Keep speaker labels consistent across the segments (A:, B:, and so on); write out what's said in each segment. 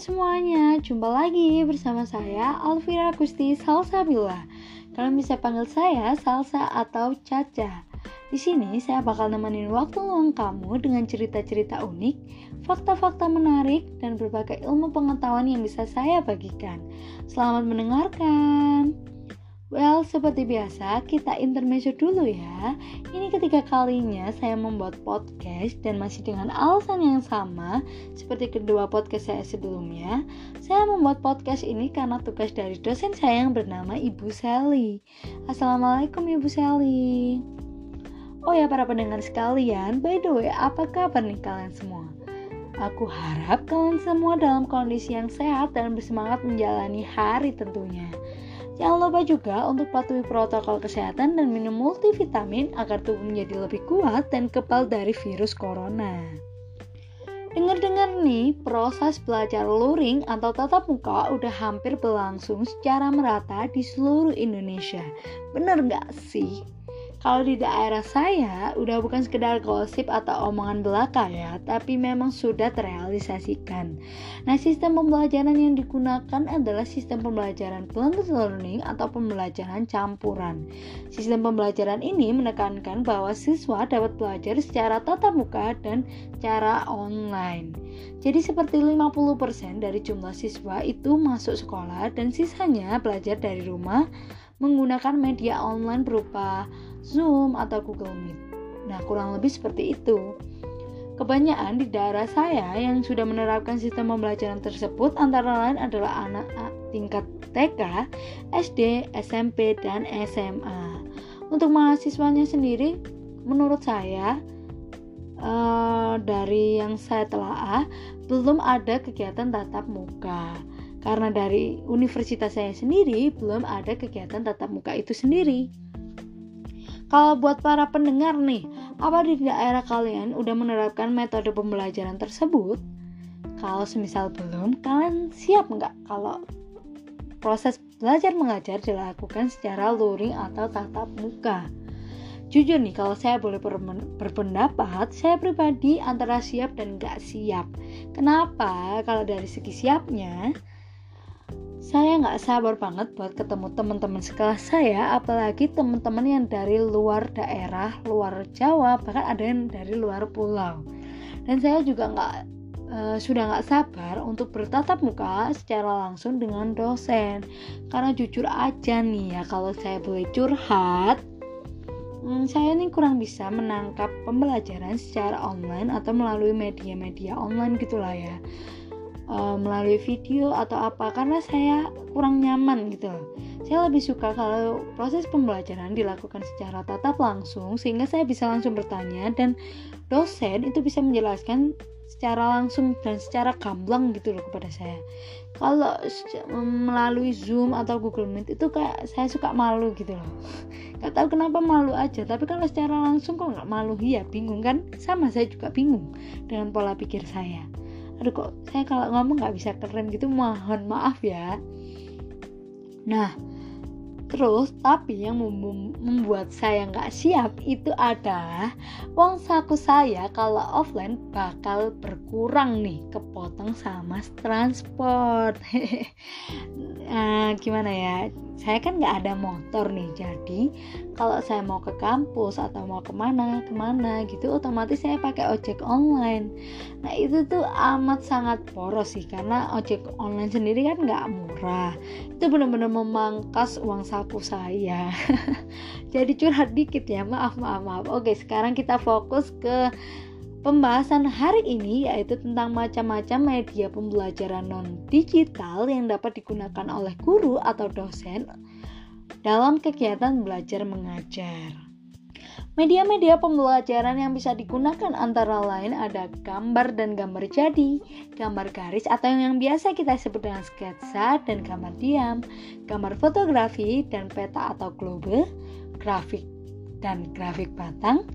A: semuanya, jumpa lagi bersama saya Alvira Gusti Salsabila. Kalian bisa panggil saya Salsa atau Caca. Di sini saya bakal nemenin waktu luang kamu dengan cerita-cerita unik, fakta-fakta menarik, dan berbagai ilmu pengetahuan yang bisa saya bagikan. Selamat mendengarkan. Well, seperti biasa, kita intermezzo dulu ya. Ini ketiga kalinya saya membuat podcast dan masih dengan alasan yang sama seperti kedua podcast saya sebelumnya. Saya membuat podcast ini karena tugas dari dosen saya yang bernama Ibu Sally. Assalamualaikum Ibu Sally. Oh ya para pendengar sekalian, by the way, apa kabar nih kalian semua? Aku harap kalian semua dalam kondisi yang sehat dan bersemangat menjalani hari tentunya. Jangan lupa juga untuk patuhi protokol kesehatan dan minum multivitamin agar tubuh menjadi lebih kuat dan kebal dari virus corona. Dengar-dengar nih, proses belajar luring atau tatap muka udah hampir berlangsung secara merata di seluruh Indonesia. Bener nggak sih? Kalau di daerah saya udah bukan sekedar gosip atau omongan belaka ya, tapi memang sudah terrealisasikan. Nah, sistem pembelajaran yang digunakan adalah sistem pembelajaran blended learning atau pembelajaran campuran. Sistem pembelajaran ini menekankan bahwa siswa dapat belajar secara tatap muka dan cara online. Jadi seperti 50% dari jumlah siswa itu masuk sekolah dan sisanya belajar dari rumah menggunakan media online berupa Zoom atau Google Meet. Nah, kurang lebih seperti itu. Kebanyakan di daerah saya yang sudah menerapkan sistem pembelajaran tersebut antara lain adalah anak tingkat TK, SD, SMP, dan SMA. Untuk mahasiswanya sendiri, menurut saya uh, dari yang saya telah belum ada kegiatan tatap muka karena dari universitas saya sendiri belum ada kegiatan tatap muka itu sendiri. Kalau buat para pendengar nih, apa di daerah kalian udah menerapkan metode pembelajaran tersebut? Kalau semisal belum, kalian siap nggak kalau proses belajar mengajar dilakukan secara luring atau tatap muka? Jujur nih, kalau saya boleh berpendapat, saya pribadi antara siap dan nggak siap. Kenapa? Kalau dari segi siapnya, saya nggak sabar banget buat ketemu teman-teman sekelas saya, apalagi teman-teman yang dari luar daerah, luar Jawa, bahkan ada yang dari luar pulau. Dan saya juga nggak uh, sudah nggak sabar untuk bertatap muka secara langsung dengan dosen. Karena jujur aja nih ya, kalau saya boleh curhat, hmm, saya ini kurang bisa menangkap pembelajaran secara online atau melalui media-media online gitulah ya uh, melalui video atau apa karena saya kurang nyaman gitu. Saya lebih suka kalau proses pembelajaran dilakukan secara tatap langsung sehingga saya bisa langsung bertanya dan dosen itu bisa menjelaskan secara langsung dan secara gamblang gitu loh kepada saya. Kalau melalui Zoom atau Google Meet itu kayak saya suka malu gitu loh. Gak tahu kenapa malu aja, tapi kalau secara langsung kok nggak malu ya bingung kan? Sama saya juga bingung dengan pola pikir saya aduh kok saya kalau ngomong nggak bisa keren gitu mohon maaf ya nah Terus, tapi yang membuat saya nggak siap itu adalah uang saku saya kalau offline bakal berkurang nih, kepotong sama transport. nah, gimana ya? Saya kan nggak ada motor nih, jadi kalau saya mau ke kampus atau mau ke mana ke mana gitu, otomatis saya pakai ojek online. Nah itu tuh amat sangat boros sih, karena ojek online sendiri kan nggak murah. Itu benar-benar memangkas uang saku aku saya jadi curhat dikit ya maaf maaf maaf oke sekarang kita fokus ke pembahasan hari ini yaitu tentang macam-macam media pembelajaran non digital yang dapat digunakan oleh guru atau dosen dalam kegiatan belajar mengajar. Media-media pembelajaran yang bisa digunakan antara lain ada gambar dan gambar jadi, gambar garis atau yang biasa kita sebut dengan sketsa dan gambar diam, gambar fotografi dan peta atau globe, grafik dan grafik batang,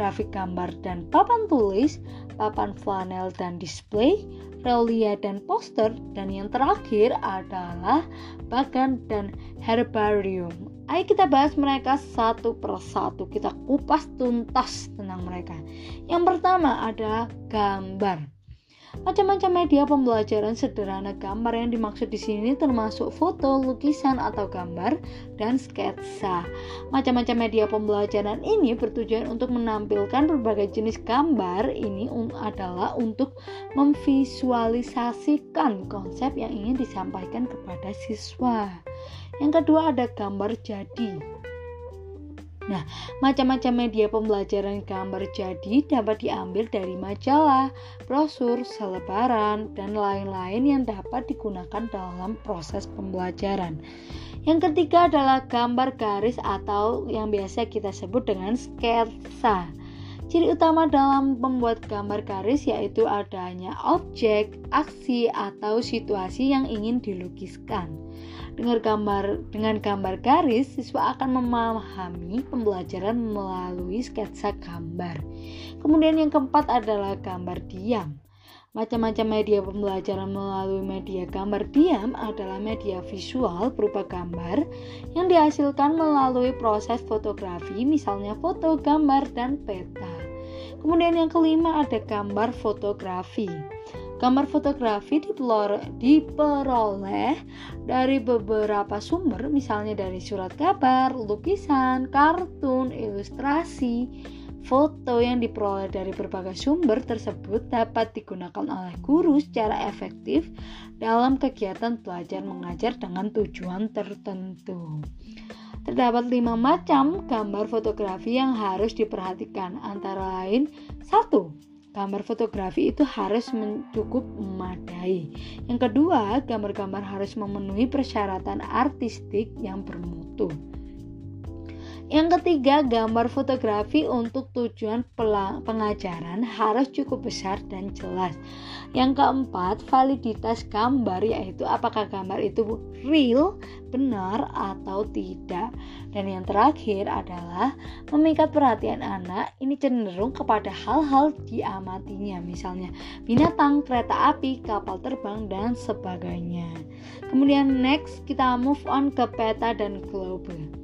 A: grafik gambar dan papan tulis, papan flanel dan display, relia dan poster, dan yang terakhir adalah bagan dan herbarium Ayo kita bahas mereka satu persatu. Kita kupas tuntas tentang mereka. Yang pertama ada gambar. Macam-macam media pembelajaran sederhana gambar yang dimaksud di sini termasuk foto, lukisan atau gambar, dan sketsa. Macam-macam media pembelajaran ini bertujuan untuk menampilkan berbagai jenis gambar. Ini adalah untuk memvisualisasikan konsep yang ingin disampaikan kepada siswa. Yang kedua ada gambar jadi. Nah, macam-macam media pembelajaran gambar jadi dapat diambil dari majalah, brosur, selebaran, dan lain-lain yang dapat digunakan dalam proses pembelajaran. Yang ketiga adalah gambar garis atau yang biasa kita sebut dengan sketsa. Ciri utama dalam membuat gambar garis yaitu adanya objek, aksi, atau situasi yang ingin dilukiskan. Dengan gambar dengan gambar garis, siswa akan memahami pembelajaran melalui sketsa gambar. Kemudian yang keempat adalah gambar diam. Macam-macam media pembelajaran melalui media gambar diam adalah media visual berupa gambar yang dihasilkan melalui proses fotografi, misalnya foto, gambar, dan peta. Kemudian yang kelima ada gambar fotografi. Gambar fotografi diperoleh dari beberapa sumber, misalnya dari surat kabar, lukisan, kartun, ilustrasi. Foto yang diperoleh dari berbagai sumber tersebut dapat digunakan oleh guru secara efektif dalam kegiatan belajar mengajar dengan tujuan tertentu. Terdapat lima macam gambar fotografi yang harus diperhatikan, antara lain satu gambar fotografi itu harus cukup memadai. Yang kedua, gambar-gambar harus memenuhi persyaratan artistik yang bermutu. Yang ketiga, gambar fotografi untuk tujuan pengajaran harus cukup besar dan jelas. Yang keempat, validitas gambar yaitu apakah gambar itu real, benar atau tidak. Dan yang terakhir adalah memikat perhatian anak ini cenderung kepada hal-hal diamatinya, misalnya binatang, kereta api, kapal terbang dan sebagainya. Kemudian next kita move on ke peta dan globe.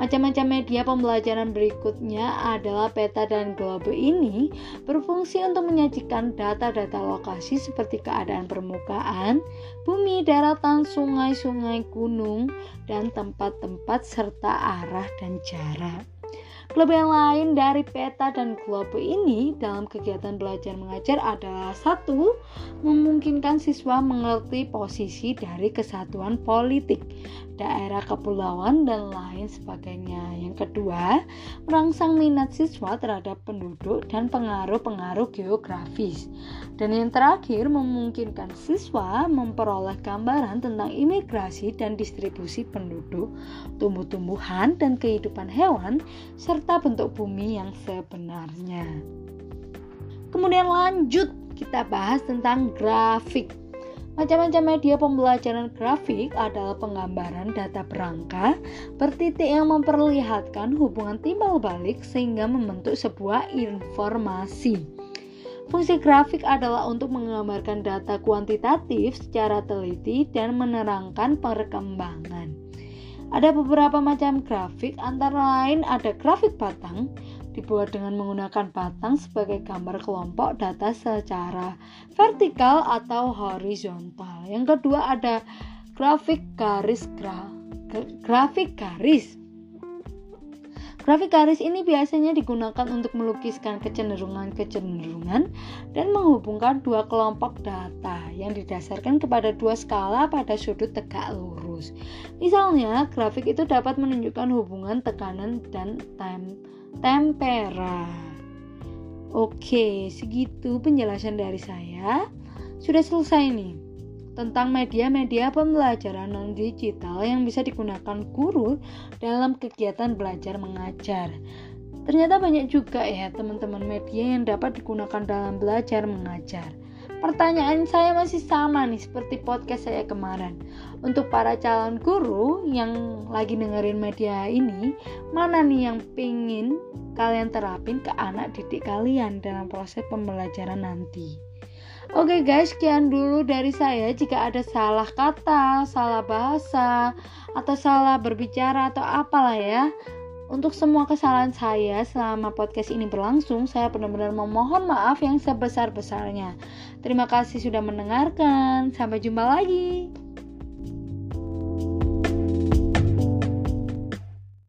A: Macam-macam media pembelajaran berikutnya adalah peta dan globe ini berfungsi untuk menyajikan data-data lokasi seperti keadaan permukaan, bumi, daratan, sungai-sungai, gunung, dan tempat-tempat serta arah dan jarak. Kelebihan lain dari peta dan globe ini dalam kegiatan belajar mengajar adalah satu, memungkinkan siswa mengerti posisi dari kesatuan politik, daerah kepulauan dan lain sebagainya. Yang kedua, merangsang minat siswa terhadap penduduk dan pengaruh-pengaruh geografis. Dan yang terakhir, memungkinkan siswa memperoleh gambaran tentang imigrasi dan distribusi penduduk, tumbuh-tumbuhan dan kehidupan hewan serta bentuk bumi yang sebenarnya. Kemudian lanjut kita bahas tentang grafik. Macam-macam media pembelajaran grafik adalah penggambaran data berangka bertitik yang memperlihatkan hubungan timbal balik sehingga membentuk sebuah informasi. Fungsi grafik adalah untuk menggambarkan data kuantitatif secara teliti dan menerangkan perkembangan. Ada beberapa macam grafik, antara lain ada grafik batang, dibuat dengan menggunakan batang sebagai gambar kelompok data secara vertikal atau horizontal. Yang kedua ada grafik garis gra, grafik garis Grafik garis ini biasanya digunakan untuk melukiskan kecenderungan-kecenderungan dan menghubungkan dua kelompok data yang didasarkan kepada dua skala pada sudut tegak lurus. Misalnya, grafik itu dapat menunjukkan hubungan tekanan dan tem tempera. Oke, segitu penjelasan dari saya. Sudah selesai nih tentang media-media pembelajaran non-digital yang bisa digunakan guru dalam kegiatan belajar mengajar. Ternyata banyak juga ya teman-teman media yang dapat digunakan dalam belajar mengajar. Pertanyaan saya masih sama nih seperti podcast saya kemarin. Untuk para calon guru yang lagi dengerin media ini, mana nih yang pingin kalian terapin ke anak didik kalian dalam proses pembelajaran nanti? Oke guys, sekian dulu dari saya. Jika ada salah kata, salah bahasa, atau salah berbicara atau apalah ya, Untuk semua kesalahan saya selama podcast ini berlangsung, saya benar-benar memohon maaf yang sebesar-besarnya. Terima kasih sudah mendengarkan. Sampai jumpa lagi.